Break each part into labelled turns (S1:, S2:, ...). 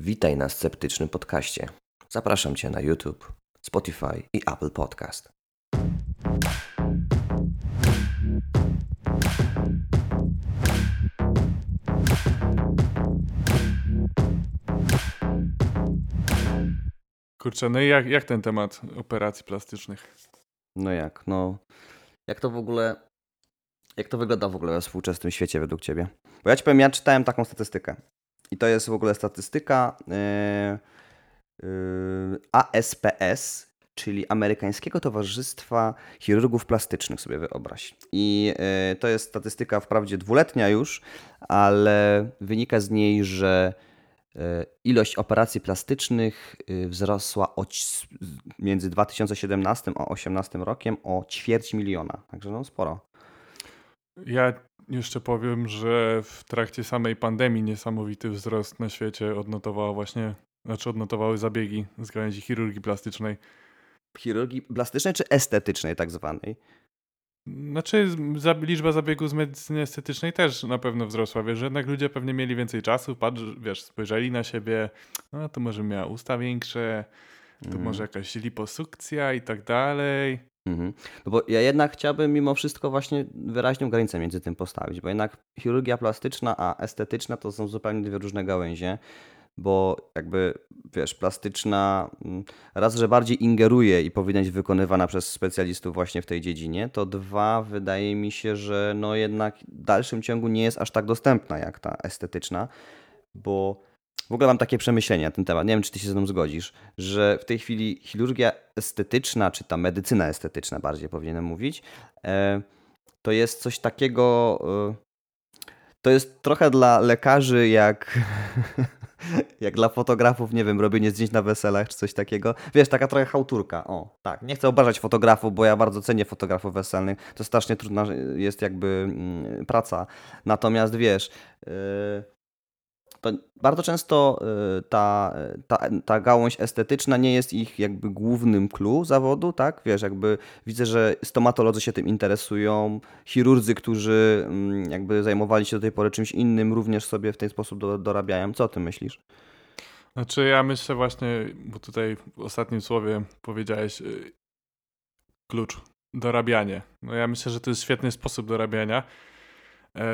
S1: Witaj na Sceptycznym Podcaście. Zapraszam Cię na YouTube, Spotify i Apple Podcast.
S2: Kurczę, no i jak, jak ten temat operacji plastycznych?
S1: No jak, no... Jak to w ogóle... Jak to wygląda w ogóle we współczesnym świecie według Ciebie? Bo ja Ci powiem, ja czytałem taką statystykę. I to jest w ogóle statystyka yy, yy, ASPS, czyli Amerykańskiego Towarzystwa Chirurgów Plastycznych, sobie wyobraź. I yy, to jest statystyka wprawdzie dwuletnia już, ale wynika z niej, że ilość operacji plastycznych wzrosła o, ć- między 2017 a 2018 rokiem o ćwierć miliona. Także no sporo.
S2: Ja jeszcze powiem, że w trakcie samej pandemii niesamowity wzrost na świecie odnotowało właśnie, znaczy odnotowały zabiegi z gałęzi chirurgii plastycznej.
S1: Chirurgii plastycznej czy estetycznej tak zwanej?
S2: Znaczy liczba zabiegów z medycyny estetycznej też na pewno wzrosła, wiesz, że jednak ludzie pewnie mieli więcej czasu, patrz, wiesz, spojrzeli na siebie, no to może miała usta większe, to
S1: Mhm.
S2: może jakaś liposukcja i tak dalej.
S1: Mhm. No bo ja jednak chciałbym mimo wszystko właśnie wyraźną granicę między tym postawić, bo jednak chirurgia plastyczna a estetyczna to są zupełnie dwie różne gałęzie, bo jakby wiesz, plastyczna mm, raz, że bardziej ingeruje i powinna być wykonywana przez specjalistów właśnie w tej dziedzinie, to dwa, wydaje mi się, że no jednak w dalszym ciągu nie jest aż tak dostępna jak ta estetyczna, bo w ogóle mam takie przemyślenie na ten temat. Nie wiem, czy ty się ze mną zgodzisz, że w tej chwili chirurgia estetyczna, czy ta medycyna estetyczna bardziej powinienem mówić, e, to jest coś takiego. e, To jest trochę dla lekarzy jak. Jak dla fotografów, nie wiem, robienie zdjęć na weselach czy coś takiego. Wiesz, taka trochę chałturka. O, tak. Nie chcę obrażać fotografów, bo ja bardzo cenię fotografów weselnych. To strasznie trudna jest jakby mm, praca. Natomiast wiesz, yy, bardzo często y, ta, ta, ta gałąź estetyczna nie jest ich jakby głównym clue zawodu, tak? Wiesz, jakby widzę, że stomatolodzy się tym interesują, chirurdzy, którzy mm, jakby zajmowali się do tej pory czymś innym, również sobie w ten sposób do, dorabiają. Co ty myślisz?
S2: Znaczy ja myślę właśnie, bo tutaj w ostatnim słowie powiedziałeś y, klucz, dorabianie. No ja myślę, że to jest świetny sposób dorabiania,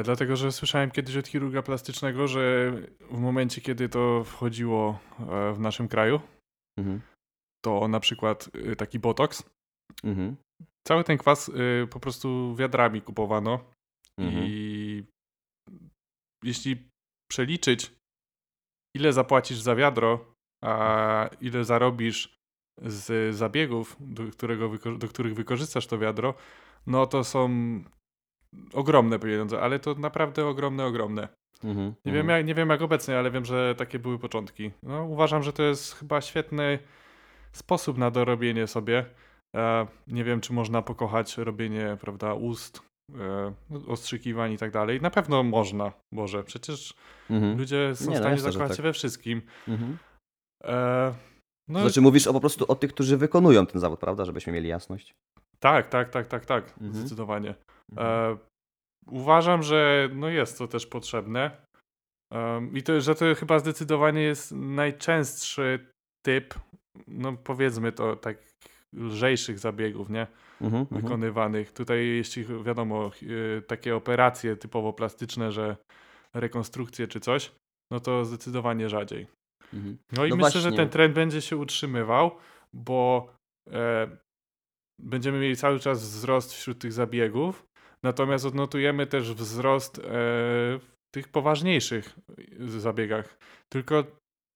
S2: dlatego że słyszałem kiedyś od chirurga plastycznego, że w momencie, kiedy to wchodziło e, w naszym kraju,
S1: Mhm.
S2: to na przykład y, taki botox,
S1: Mhm.
S2: cały ten kwas y, po prostu wiadrami kupowano
S1: Mhm.
S2: i jeśli przeliczyć, ile zapłacisz za wiadro, a ile zarobisz z zabiegów, do, którego do których wykorzystasz to wiadro, no to są ogromne pieniądze, ale to naprawdę ogromne, ogromne.
S1: Mhm.
S2: Nie, wiem, jak, nie wiem jak obecnie, ale wiem, że takie były początki. No, uważam, że to jest chyba świetny sposób na dorobienie sobie. E, nie wiem, czy można pokochać robienie, prawda, ust, e, ostrzykiwań i tak dalej. Na pewno można, Boże, przecież
S1: Mhm.
S2: ludzie są
S1: Nie,
S2: w
S1: no
S2: stanie
S1: że
S2: zakochać
S1: tak.
S2: się we wszystkim.
S1: Mhm.
S2: E, no
S1: znaczy mówisz o, po prostu o tych, którzy wykonują ten zawód, prawda? Żebyśmy mieli jasność.
S2: tak, tak, tak, tak, tak,
S1: Mhm.
S2: zdecydowanie.
S1: Mhm.
S2: E, uważam, że no jest to też potrzebne. Em, I to, że to chyba zdecydowanie jest najczęstszy typ, no powiedzmy to tak, lżejszych zabiegów, nie?
S1: Mhm. Mhm.
S2: Wykonywanych. Tutaj, jeśli wiadomo, y, takie operacje typowo plastyczne, że rekonstrukcje czy coś, no to zdecydowanie rzadziej.
S1: Mhm.
S2: No i
S1: No
S2: myślę, że
S1: właśnie.
S2: ten trend będzie się utrzymywał, bo e, będziemy mieli cały czas wzrost wśród tych zabiegów, natomiast odnotujemy też wzrost e, w tych poważniejszych zabiegach. Tylko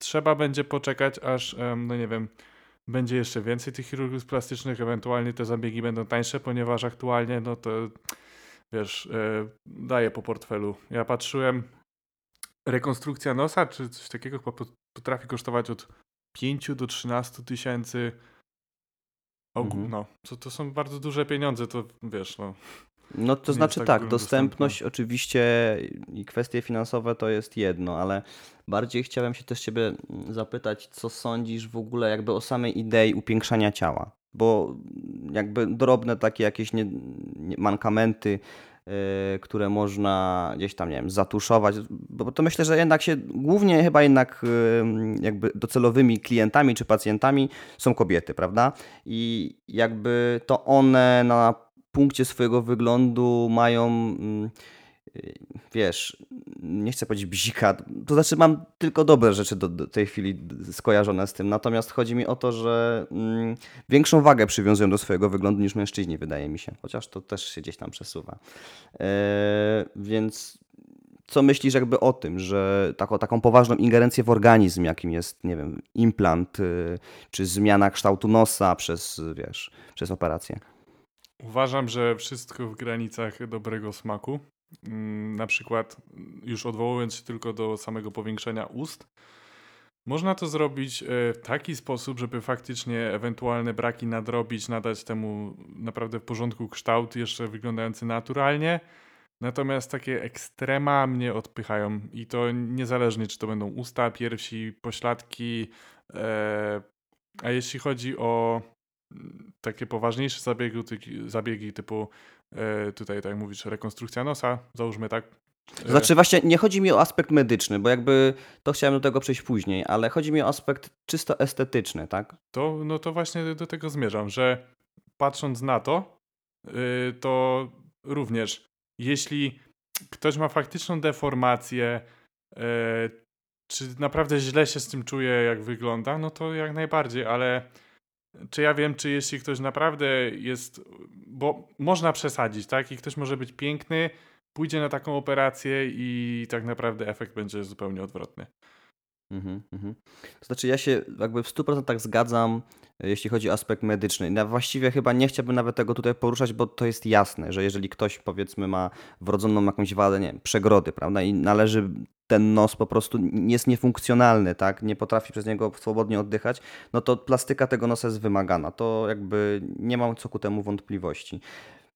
S2: trzeba będzie poczekać, aż, no nie wiem, będzie jeszcze więcej tych chirurgów plastycznych, ewentualnie te zabiegi będą tańsze, ponieważ aktualnie, no to wiesz, e, daje po portfelu. Ja patrzyłem, rekonstrukcja nosa, czy coś takiego potrafi kosztować od 5 do 13 tysięcy. Ogó-
S1: Mhm.
S2: No, to, to są bardzo duże pieniądze, to wiesz, no.
S1: No to znaczy
S2: tak
S1: tak, dostępność oczywiście i kwestie finansowe to jest jedno, ale bardziej chciałem się też ciebie zapytać, co sądzisz w ogóle jakby o samej idei upiększania ciała, bo jakby drobne takie jakieś nie, nie, mankamenty yy, które można gdzieś tam, nie wiem, zatuszować, bo to myślę, że jednak się głównie chyba jednak yy, jakby docelowymi klientami czy pacjentami są kobiety, prawda? I jakby to one na punkcie swojego wyglądu mają yy, wiesz, nie chcę powiedzieć bzika, to znaczy mam tylko dobre rzeczy do, do tej chwili skojarzone z tym, natomiast chodzi mi o to, że mm, większą wagę przywiązują do swojego wyglądu niż mężczyźni, wydaje mi się, chociaż to też się gdzieś tam przesuwa. E, więc co myślisz jakby o tym, że taką, taką poważną ingerencję w organizm, jakim jest, nie wiem, implant, y, czy zmiana kształtu nosa przez, wiesz, przez operację?
S2: Uważam, że wszystko w granicach dobrego smaku. Mm, na przykład już odwołując się tylko do samego powiększenia ust, można to zrobić e, w taki sposób, żeby faktycznie ewentualne braki nadrobić, nadać temu naprawdę w porządku kształt, jeszcze wyglądający naturalnie. Natomiast takie ekstrema mnie odpychają i to niezależnie, czy to będą usta, piersi, pośladki. E, a jeśli chodzi o mm, takie poważniejsze zabiegi, zabiegi typu E, tutaj, tak jak mówisz, rekonstrukcja nosa, załóżmy tak.
S1: To znaczy właśnie nie chodzi mi o aspekt medyczny, bo jakby to chciałem do tego przejść później, ale chodzi mi o aspekt czysto estetyczny, tak?
S2: To, no to właśnie do tego zmierzam, że patrząc na to, y, to również jeśli ktoś ma faktyczną deformację, y, czy naprawdę źle się z tym czuje, jak wygląda, no to jak najbardziej, ale czy ja wiem, czy jeśli ktoś naprawdę jest, bo można przesadzić, tak? I ktoś może być piękny, pójdzie na taką operację i tak naprawdę efekt będzie zupełnie odwrotny.
S1: Mhm, mhm. To znaczy, ja się jakby w 100% zgadzam, e, jeśli chodzi o aspekt medyczny. Ja właściwie chyba nie chciałbym nawet tego tutaj poruszać, bo to jest jasne, że jeżeli ktoś powiedzmy ma wrodzoną jakąś wadę, nie wiem, przegrody, prawda, i należy ten nos po prostu jest niefunkcjonalny, tak, nie potrafi przez niego swobodnie oddychać, no to plastyka tego nosa jest wymagana. To jakby nie mam co ku temu wątpliwości.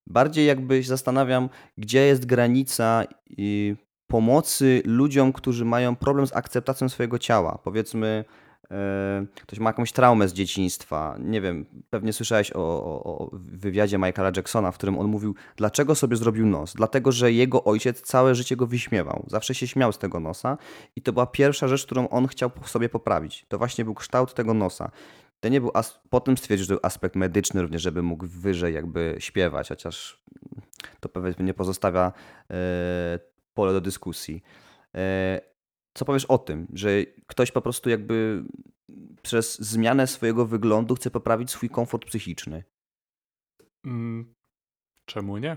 S1: Bardziej jakby się zastanawiam, gdzie jest granica i pomocy ludziom, którzy mają problem z akceptacją swojego ciała. Powiedzmy, e, ktoś ma jakąś traumę z dzieciństwa. Nie wiem, pewnie słyszałeś o, o, o, wywiadzie Michaela Jacksona, w którym on mówił, dlaczego sobie zrobił nos. Dlatego, że jego ojciec całe życie go wyśmiewał. Zawsze się śmiał z tego nosa i to była pierwsza rzecz, którą on chciał sobie poprawić. To właśnie był kształt tego nosa. To nie był as- Potem stwierdził, że był aspekt medyczny również, żeby mógł wyżej jakby śpiewać, chociaż to pewnie nie pozostawia e, pole do dyskusji. E, co powiesz o tym, że ktoś po prostu jakby przez zmianę swojego wyglądu chce poprawić swój komfort psychiczny?
S2: Mm, czemu nie?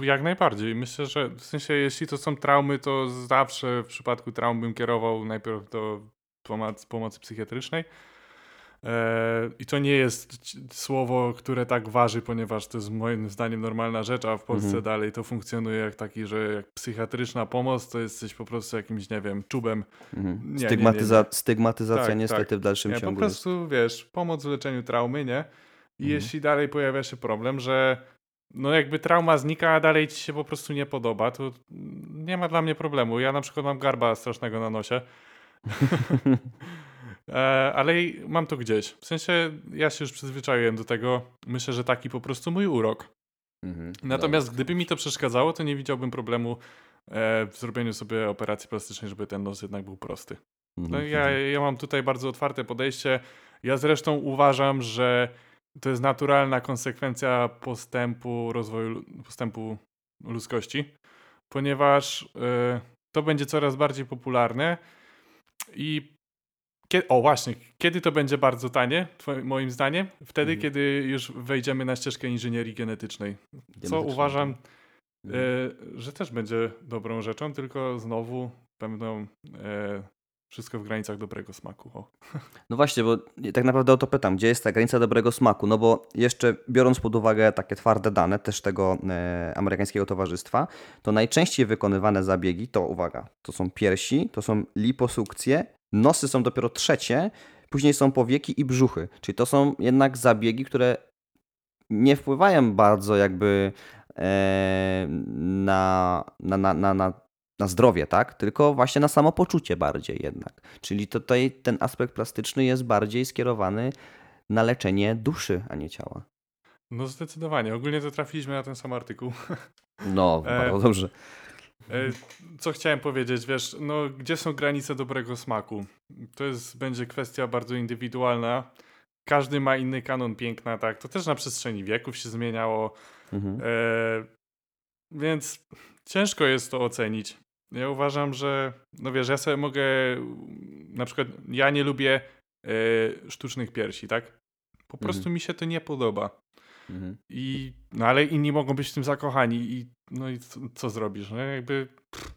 S2: Jak najbardziej. Myślę, że w sensie, jeśli to są traumy, to zawsze w przypadku traum bym kierował najpierw do pomocy, pomocy psychiatrycznej. E, I to nie jest słowo, które tak waży, ponieważ to jest moim zdaniem normalna rzecz, a w Polsce mhm. dalej to funkcjonuje jak taki, że jak psychiatryczna pomoc to jesteś po prostu jakimś, nie wiem, czubem.
S1: Mhm. Nie, Stygmatyza nie, nie, stygmatyzacja tak, niestety tak. w dalszym
S2: nie,
S1: ciągu.
S2: Po prostu, jest. wiesz, pomoc w leczeniu traumy, nie? I mhm. jeśli dalej pojawia się problem, że no jakby trauma znika, a dalej ci się po prostu nie podoba, to nie ma dla mnie problemu. Ja na przykład mam garba strasznego na nosie. E, ale mam to gdzieś. W sensie ja się już przyzwyczaiłem do tego. Myślę, że taki po prostu mój urok. Mhm, Natomiast dobra. gdyby mi to przeszkadzało, to nie widziałbym problemu e, w zrobieniu sobie operacji plastycznej, żeby ten nos jednak był prosty. No mhm, ja, mhm. ja mam tutaj bardzo otwarte podejście. Ja zresztą uważam, że to jest naturalna konsekwencja postępu rozwoju, postępu ludzkości, ponieważ y, to będzie coraz bardziej popularne i kiedy, o właśnie, kiedy to będzie bardzo tanie, twoim, moim zdaniem? Wtedy, mhm. kiedy już wejdziemy na ścieżkę inżynierii genetycznej. Co uważam, tak. e, że też będzie dobrą rzeczą, tylko znowu będą e, wszystko w granicach dobrego smaku. O.
S1: No właśnie, bo tak naprawdę o to pytam, gdzie jest ta granica dobrego smaku? No bo jeszcze biorąc pod uwagę takie twarde dane też tego e, amerykańskiego towarzystwa, to najczęściej wykonywane zabiegi to, uwaga, to są piersi, to są liposukcje Nosy są dopiero trzecie, później są powieki i brzuchy. Czyli to są jednak zabiegi, które nie wpływają bardzo jakby e, na, na, na, na, na zdrowie, tak? Tylko właśnie na samopoczucie bardziej jednak. Czyli tutaj ten aspekt plastyczny jest bardziej skierowany na leczenie duszy, a nie ciała.
S2: No zdecydowanie. Ogólnie to trafiliśmy na ten sam artykuł.
S1: No,
S2: E,
S1: bardzo dobrze.
S2: E, Co chciałem powiedzieć, wiesz, no gdzie są granice dobrego smaku? To jest, będzie kwestia bardzo indywidualna. Każdy ma inny kanon piękna, tak? To też na przestrzeni wieków się zmieniało,
S1: Mhm.
S2: e, więc ciężko jest to ocenić. Ja uważam, że, no wiesz, ja sobie mogę, na przykład, ja nie lubię e, sztucznych piersi, tak? Po prostu mi się to nie podoba.
S1: Mhm.
S2: I, no ale inni mogą być w tym zakochani i no i co, co zrobisz, no jakby pff,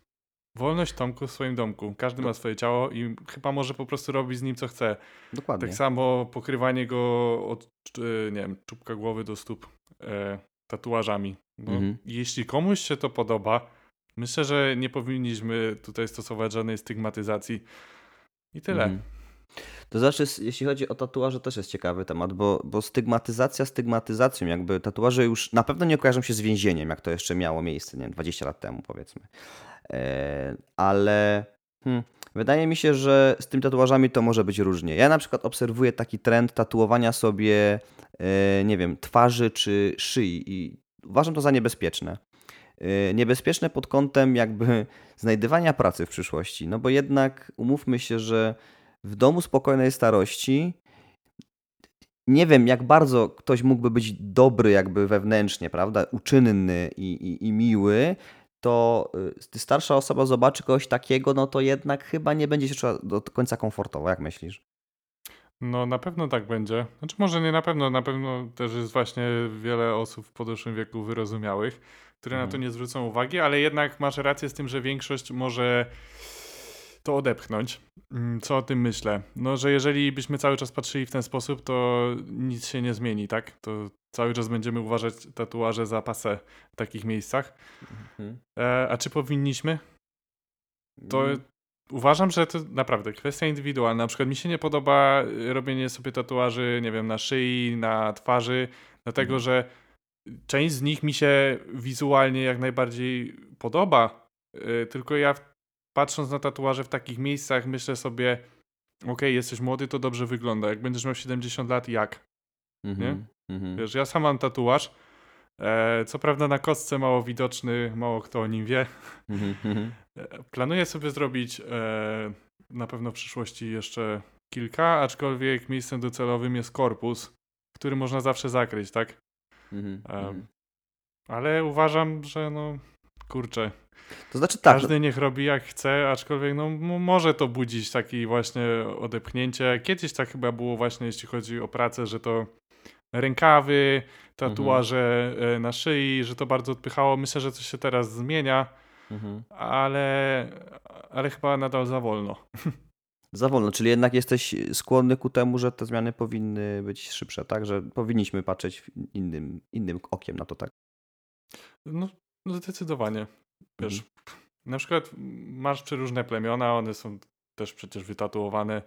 S2: wolność Tomku w swoim domku. Każdy ma swoje ciało i chyba może po prostu robić z nim co chce.
S1: Dokładnie.
S2: Tak samo pokrywanie go od, e, nie wiem, czubka głowy do stóp e, tatuażami. No,
S1: Mhm.
S2: Jeśli komuś się to podoba, myślę, że nie powinniśmy tutaj stosować żadnej stygmatyzacji. I tyle.
S1: Mhm. To znaczy, jeśli chodzi o tatuaże, też jest ciekawy temat, bo, bo stygmatyzacja stygmatyzacją, jakby tatuaże już na pewno nie kojarzą się z więzieniem, jak to jeszcze miało miejsce, nie wiem, 20 lat temu powiedzmy. E, ale hmm, wydaje mi się, że z tymi tatuażami to może być różnie. Ja na przykład obserwuję taki trend tatuowania sobie, e, nie wiem, twarzy czy szyi i uważam to za niebezpieczne. E, Niebezpieczne pod kątem jakby znajdywania pracy w przyszłości, no bo jednak umówmy się, że w domu spokojnej starości nie wiem, jak bardzo ktoś mógłby być dobry jakby wewnętrznie, prawda, uczynny i, i, i miły, to y, starsza osoba zobaczy kogoś takiego, no to jednak chyba nie będzie się czuła do końca komfortowo, jak myślisz?
S2: No na pewno tak będzie. Znaczy może nie na pewno, na pewno też jest właśnie wiele osób w podeszłym wieku wyrozumiałych, które na to
S1: Mhm.
S2: nie zwrócą uwagi, ale jednak masz rację z tym, że większość może to odepchnąć. Mm, Co o tym myślę? No, że jeżeli byśmy cały czas patrzyli w ten sposób, to nic się nie zmieni, tak? To cały czas będziemy uważać tatuaże za pasę w takich miejscach. E, a czy powinniśmy? To
S1: Mm,
S2: uważam, że to naprawdę kwestia indywidualna. Na przykład mi się nie podoba y, robienie sobie tatuaży, nie wiem, na szyi, na twarzy, dlatego
S1: Mhm.
S2: że część z nich mi się wizualnie jak najbardziej podoba. y, Tylko ja patrząc na tatuaże w takich miejscach myślę sobie, okej, jesteś młody, to dobrze wygląda. Jak będziesz miał 70 lat, jak?
S1: mhm, mhm.
S2: Wiesz, ja sam mam tatuaż. E, co prawda na kostce mało widoczny, mało kto o nim wie.
S1: Mhm, mhm.
S2: E, Planuję sobie zrobić e, na pewno w przyszłości jeszcze kilka, aczkolwiek miejscem docelowym jest korpus, który można zawsze zakryć, tak?
S1: Mhm.
S2: Ale uważam, że no kurczę,
S1: To znaczy tak,
S2: każdy niech robi jak chce, aczkolwiek no może to budzić takie właśnie odepchnięcie. Kiedyś tak chyba było właśnie jeśli chodzi o pracę, że to rękawy, tatuaże e, na szyi, że to bardzo odpychało. Myślę, że coś się teraz zmienia,
S1: mhm.
S2: ale, ale chyba nadal za wolno.
S1: za wolno, czyli jednak jesteś skłonny ku temu, że te zmiany powinny być szybsze, tak? Że powinniśmy patrzeć innym, innym okiem na to, tak?
S2: No, no zdecydowanie. Wiesz,
S1: Mhm.
S2: na przykład masz przeróżne plemiona, one są też przecież wytatuowane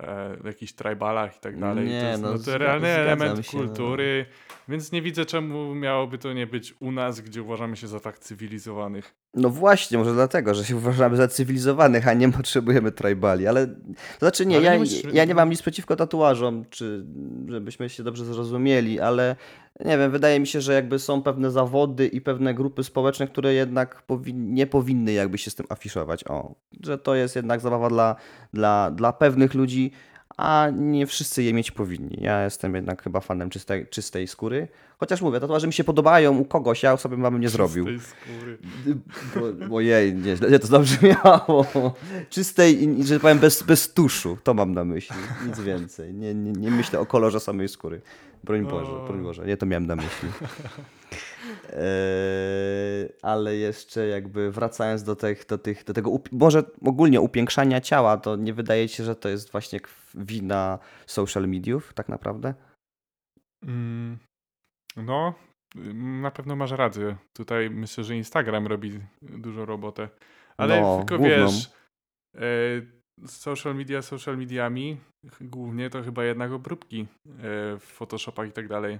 S2: e, w jakichś tribalach i tak dalej.
S1: Nie,
S2: to jest
S1: no,
S2: no, to realny element
S1: się, no.
S2: kultury, więc nie widzę czemu miałoby to nie być u nas, gdzie uważamy się za tak cywilizowanych.
S1: No właśnie, może dlatego, że się uważamy za cywilizowanych, a nie potrzebujemy tribali, ale to znaczy nie,
S2: Ale
S1: ja,
S2: nie musisz-
S1: ja nie mam nic przeciwko tatuażom, czy żebyśmy się dobrze zrozumieli, ale nie wiem, wydaje mi się, że jakby są pewne zawody i pewne grupy społeczne, które jednak powi nie powinny jakby się z tym afiszować, o, że to jest jednak zabawa dla, dla, dla pewnych ludzi, a nie wszyscy je mieć powinni. Ja jestem jednak chyba fanem czystej, czystej skóry, chociaż mówię, tatuaże mi się podobają u kogoś, ja sobie bym nie zrobił.
S2: Z tej skóry.
S1: Bo, ojej, nie, źle to dobrze miało. Czystej że powiem, bez, bez tuszu. To mam na myśli. Nic więcej. Nie, nie, nie myślę o kolorze samej skóry. Broń Boże, broń Boże. Nie to miałem na myśli. Eee, ale jeszcze jakby wracając do, tych, do, tych, do tego, może ogólnie upiększania ciała, to nie wydaje się, że to jest właśnie wina social mediów tak naprawdę?
S2: Mm, no, na pewno masz rację. Tutaj myślę, że Instagram robi dużo robotę. Ale
S1: No,
S2: tylko
S1: główną.
S2: wiesz, e, social media social mediami, głównie to chyba jednak obróbki e, w Photoshopach i tak dalej.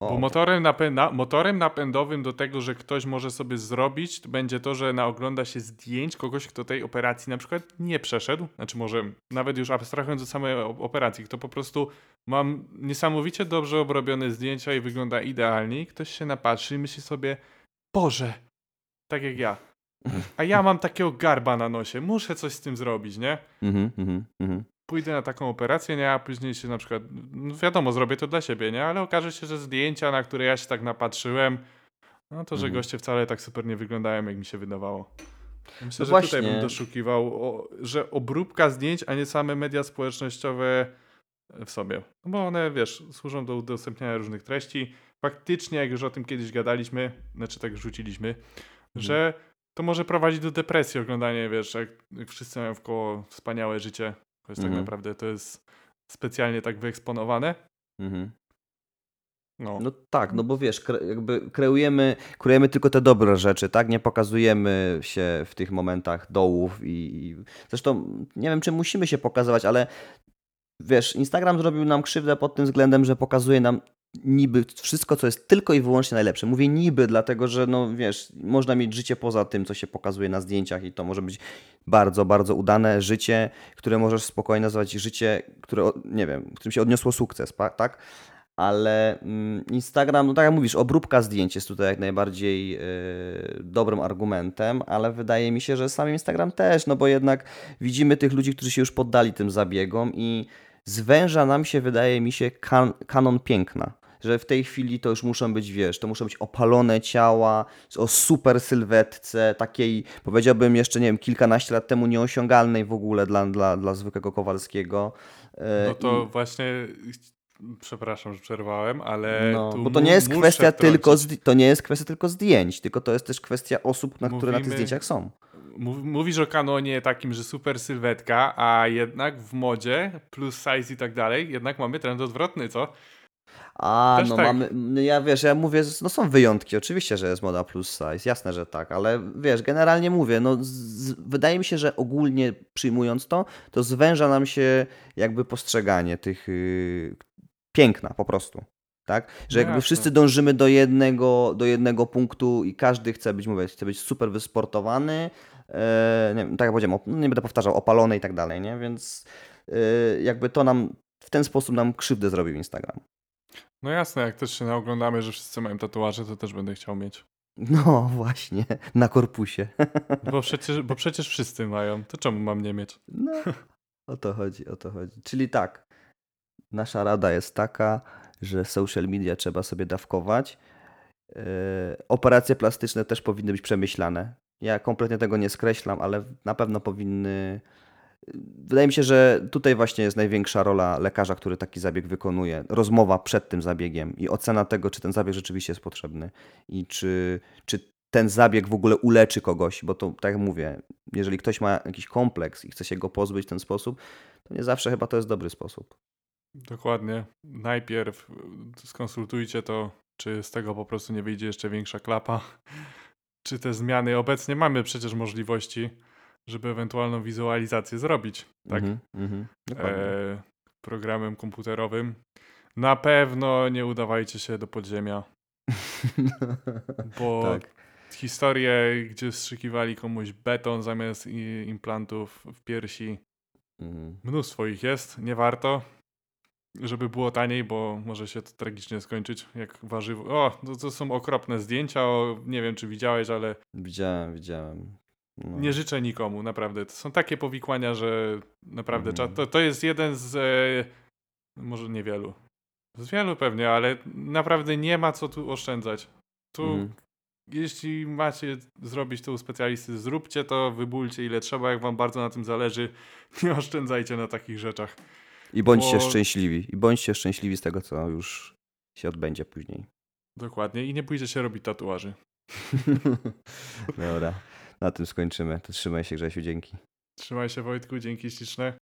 S2: Bo motorem, napęda, motorem napędowym do tego, że ktoś może sobie zrobić, to będzie to, że naogląda się zdjęć kogoś, kto tej operacji na przykład nie przeszedł. Znaczy może nawet już abstrahując od samej operacji, kto po prostu mam niesamowicie dobrze obrobione zdjęcia i wygląda idealnie i ktoś się napatrzy i myśli sobie, Boże, tak jak ja. A ja mam takiego garba na nosie, muszę coś z tym zrobić, nie?
S1: Mhm, mhm, mhm.
S2: Pójdę na taką operację, nie? A później się na przykład, no wiadomo, zrobię to dla siebie, nie? Ale okaże się, że zdjęcia, na które ja się tak napatrzyłem, no to, że
S1: Mhm.
S2: goście wcale tak super nie wyglądają, jak mi się wydawało. Myślę,
S1: No
S2: że
S1: właśnie.
S2: tutaj bym doszukiwał, o, że obróbka zdjęć, a nie same media społecznościowe w sobie. No bo one, wiesz, służą do udostępniania różnych treści. Faktycznie, jak już o tym kiedyś gadaliśmy, znaczy tak rzuciliśmy, że to może prowadzić do depresji oglądanie, wiesz, jak, jak wszyscy mają wkoło wspaniałe życie, choć tak
S1: Mhm.
S2: naprawdę to jest specjalnie tak wyeksponowane.
S1: Mhm.
S2: No,
S1: No tak, no bo wiesz, kre, jakby kreujemy, kreujemy tylko te dobre rzeczy, tak? Nie pokazujemy się w tych momentach dołów i, i zresztą nie wiem, czy musimy się pokazywać, ale wiesz, Instagram zrobił nam krzywdę pod tym względem, że pokazuje nam niby wszystko, co jest tylko i wyłącznie najlepsze. Mówię niby, dlatego że no wiesz, można mieć życie poza tym, co się pokazuje na zdjęciach i to może być bardzo, bardzo udane życie, które możesz spokojnie nazwać życie, które, nie wiem, którym się odniosło sukces, tak? Ale mm, Instagram, no tak jak mówisz, obróbka zdjęć jest tutaj jak najbardziej e, dobrym argumentem, ale wydaje mi się, że sam Instagram też, no bo jednak widzimy tych ludzi, którzy się już poddali tym zabiegom i zwęża nam się, wydaje mi się, kan kanon piękna. Że w tej chwili to już muszą być, wiesz, to muszą być opalone ciała, o super sylwetce, takiej, powiedziałbym jeszcze, nie wiem, kilkanaście lat temu nieosiągalnej w ogóle dla, dla, dla zwykłego Kowalskiego. E,
S2: no to
S1: i-
S2: właśnie, przepraszam, że przerwałem, ale
S1: no, bo to nie jest kwestia tylko to nie jest kwestia tylko zdjęć, tylko to jest też kwestia osób, na które na tych
S2: Mówimy-
S1: zdjęciach są.
S2: Mów- Mówisz o kanonie takim, że super sylwetka, a jednak w modzie, plus size i tak dalej, jednak mamy trend odwrotny, co?
S1: A,
S2: Też
S1: no
S2: tak.
S1: mamy, no ja wiesz, ja mówię, no są wyjątki, oczywiście, że jest moda plus size, jasne, że tak, ale wiesz, generalnie mówię, no z, wydaje mi się, że ogólnie przyjmując to, to zwęża nam się jakby postrzeganie tych yy, piękna po prostu. Tak? Że
S2: No
S1: jakby
S2: jasne.
S1: wszyscy dążymy do jednego, do jednego punktu i każdy chce być, mówię, chce być super wysportowany, e, nie, tak jak powiedziałem, op- nie będę powtarzał, opalony i tak dalej, nie? Więc e, jakby to nam, w ten sposób nam krzywdę zrobił Instagram.
S2: No jasne, jak też się naoglądamy, że wszyscy mają tatuaże, to też będę chciał mieć.
S1: No właśnie, na korpusie.
S2: Bo przecież, bo przecież wszyscy mają, to czemu mam nie mieć?
S1: No, o to chodzi, o to chodzi. Czyli tak, nasza rada jest taka, że social media trzeba sobie dawkować. Yy, operacje plastyczne też powinny być przemyślane. Ja kompletnie tego nie skreślam, ale na pewno powinny. Wydaje mi się, że tutaj właśnie jest największa rola lekarza, który taki zabieg wykonuje. Rozmowa przed tym zabiegiem i ocena tego, czy ten zabieg rzeczywiście jest potrzebny i czy, czy ten zabieg w ogóle uleczy kogoś, bo to tak jak mówię, jeżeli ktoś ma jakiś kompleks i chce się go pozbyć w ten sposób, to nie zawsze chyba to jest dobry sposób.
S2: Dokładnie. Najpierw skonsultujcie to, czy z tego po prostu nie wyjdzie jeszcze większa klapa, czy te zmiany. Obecnie mamy przecież możliwości, żeby ewentualną wizualizację zrobić. Tak,
S1: mhm, dokładnie.
S2: e, programem komputerowym. Na pewno nie udawajcie się do podziemia, bo
S1: tak.
S2: historie, gdzie strzykiwali komuś beton zamiast implantów w piersi,
S1: Mhm.
S2: mnóstwo ich jest, nie warto. Żeby było taniej, bo może się to tragicznie skończyć, jak warzywo. O, to, to są okropne zdjęcia, o, nie wiem czy widziałeś, ale
S1: Widziałem, widziałem. No.
S2: nie życzę nikomu, naprawdę. To są takie powikłania, że naprawdę
S1: Mhm.
S2: to, to jest jeden z, e, może niewielu, z wielu pewnie, ale naprawdę nie ma co tu oszczędzać. Tu,
S1: Mhm.
S2: jeśli macie zrobić to u specjalisty, zróbcie to, wybólcie ile trzeba, jak wam bardzo na tym zależy. Nie oszczędzajcie na takich rzeczach.
S1: I bądźcie
S2: bo-
S1: szczęśliwi. I bądźcie szczęśliwi z tego, co już się odbędzie później.
S2: Dokładnie. I nie pójdziecie robić tatuaży.
S1: Dobra, na tym skończymy. To trzymaj się, Grzesiu, dzięki.
S2: Trzymaj się Wojtku, dzięki śliczne.